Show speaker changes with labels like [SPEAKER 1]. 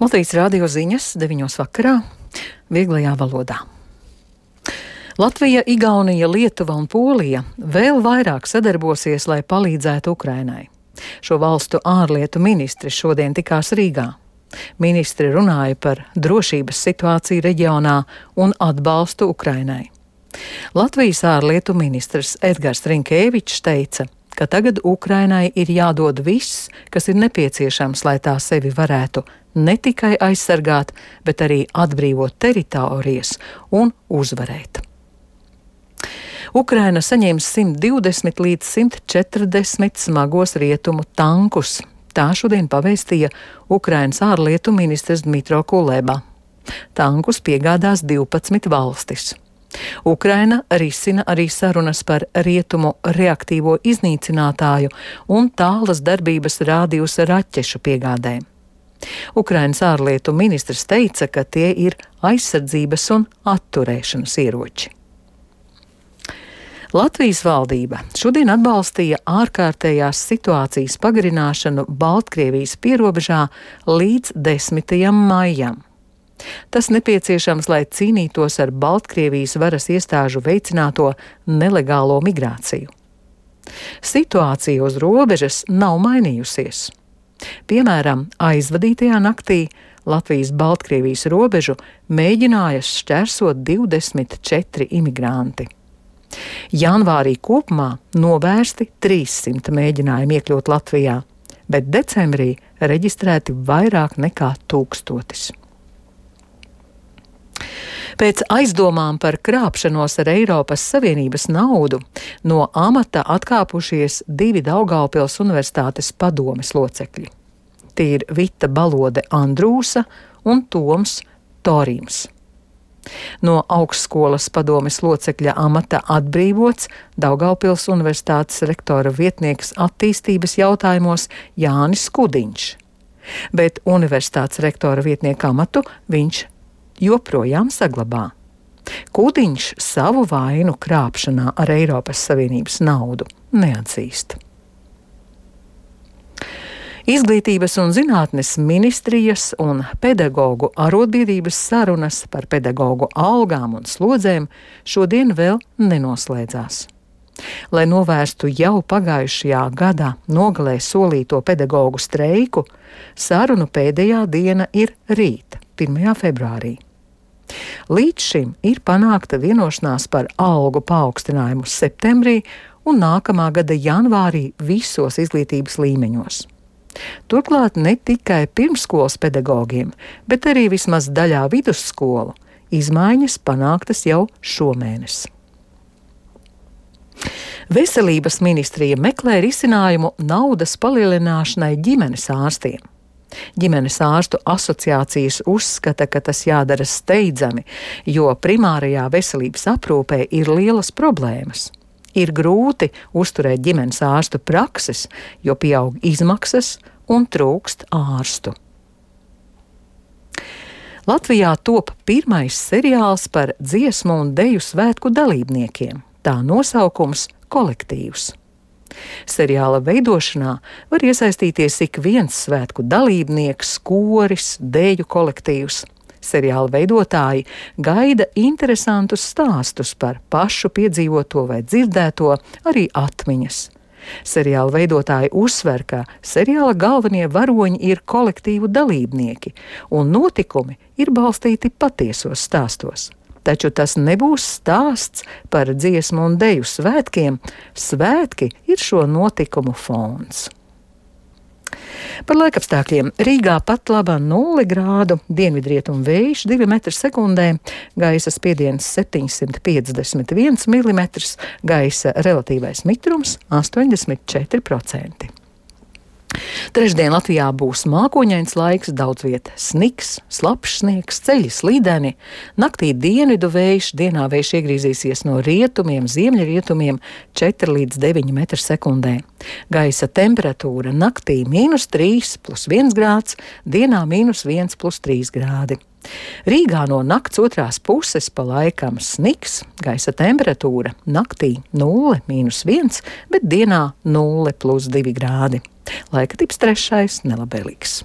[SPEAKER 1] Latvijas rādio ziņas 9. vakarā, vieglajā valodā. Latvija, Igaunija, Lietuva un Polija vēl vairāk sadarbosies, lai palīdzētu Ukrainai. Šo valstu ārlietu ministri šodien tikās Rīgā. Ministri runāja par drošības situāciju reģionā un atbalstu Ukrainai. Latvijas ārlietu ministrs Edgars Rinkēvičs teica, ka tagad Ukrainai ir jādod viss, kas ir nepieciešams, lai tā sevi varētu ne tikai aizsargāt, bet arī atbrīvot teritorijas un uzvarēt. Ukraina saņems 120 līdz 140 smagos rietumu tankus. Tā šodien pavēstīja Ukrainas ārlietu ministrs Dmitro Kuleba. Tankus piegādās 12 valstis. Ukraina risina arī sarunas par rietumu reaktīvo iznīcinātāju un tālas darbības rādījus raķešu piegādēm. Ukrainas ārlietu ministrs teica, ka tie ir aizsardzības un atturēšanas ieroči. Latvijas valdība šodien atbalstīja ārkārtējās situācijas pagarināšanu Baltkrievijas pierobežā līdz 10. maijam. Tas nepieciešams, lai cīnītos ar Baltkrievijas varas iestāžu veicināto nelegālo migrāciju. Situācija uz robežas nav mainījusies. Piemēram, aizvadītajā naktī Latvijas-Baltkrievijas robežu mēģināja šķērsot 24 imigranti. Janvārī kopumā novērsti 300 mēģinājumi iekļūt Latvijā, bet decembrī reģistrēti vairāk nekā tūkstotis. Pēc aizdomām par krāpšanos ar Eiropas Savienības naudu no amata atkāpušies divi Daugaupils Universitātes padomes locekļi. Tie ir Vita Balode Andrūsa un Toms Torīms. No augstskolas padomes locekļa amata atbrīvots Daugaupils Universitātes rektora vietnieks attīstības jautājumos Jānis Kudiņš. Bet universitātes rektora vietnieka amatu viņš joprojām saglabā. Kūdiņš savu vainu krāpšanā ar Eiropas Savienības naudu neatzīst. Izglītības un zinātnes ministrijas un pedagoģu arotbiedrības sarunas par pedagoģu algām un slodzēm šodien vēl nenoslēdzās. Lai novērstu jau pagājušajā gadā nogalē solīto pedagoģu streiku, sarunu pēdējā diena ir rīt, 1. februārī. Līdz šim ir panākta vienošanās par algu paaugstinājumu septembrī un nākamā gada janvārī visos izglītības līmeņos. Turklāt ne tikai pirmskolas pedagogiem, bet arī vismaz daļā vidusskolu izmaiņas panāktas jau šomēnes. Veselības ministrija meklē risinājumu naudas palielināšanai ģimenes ārstiem. Ģimenes ārstu asociācijas uzskata, ka tas jādara steidzami, jo primārajā veselības aprūpē ir lielas problēmas. Ir grūti uzturēt ģimenes ārstu prakses, jo pieaug izmaksas un trūkst ārstu. Latvijā top pirmais seriāls par dziesmu un deju svētku dalībniekiem. Tā nosaukums - kolektīvs. Seriāla veidošanā var iesaistīties ik viens svētku dalībnieks, koris, dēļu kolektīvs. Seriāla veidotāji gaida interesantus stāstus par pašu piedzīvoto vai dzirdēto, arī atmiņas. Seriāla veidotāji uzsver, ka seriāla galvenie varoņi ir kolektīvu dalībnieki, un notikumi ir balstīti patiesos stāstos. Taču tas nebūs stāsts par dziesmu un deju svētkiem. Svētki ir šo notikumu fons. Par laikapstākļiem Rīgā pat laba 0 grādu, dienvidrietumu vējš 2 m2, gaisa spiediens 751 mm, gaisa relatīvais mitrums 84%. Trešdien Latvijā būs mākoņains laiks, daudz vietā sniks, slapjš sniegs, ceļi slīdeni. Naktī dienvidu vējš, dienā vējš iegriezīsies no rietumiem, ziemeļrietumiem 4 līdz 9 m2. Gaisa temperatūra naktī - mīnus 3, plus 1 grāds, dienā - mīnus 1, plus 3 grādi. Rīgā no nakts otrās puses pa laikam sniks, gaisa temperatūra naktī 0,1, bet dienā 0,2 grādi. Laika tips trešais - nelabēlīgs.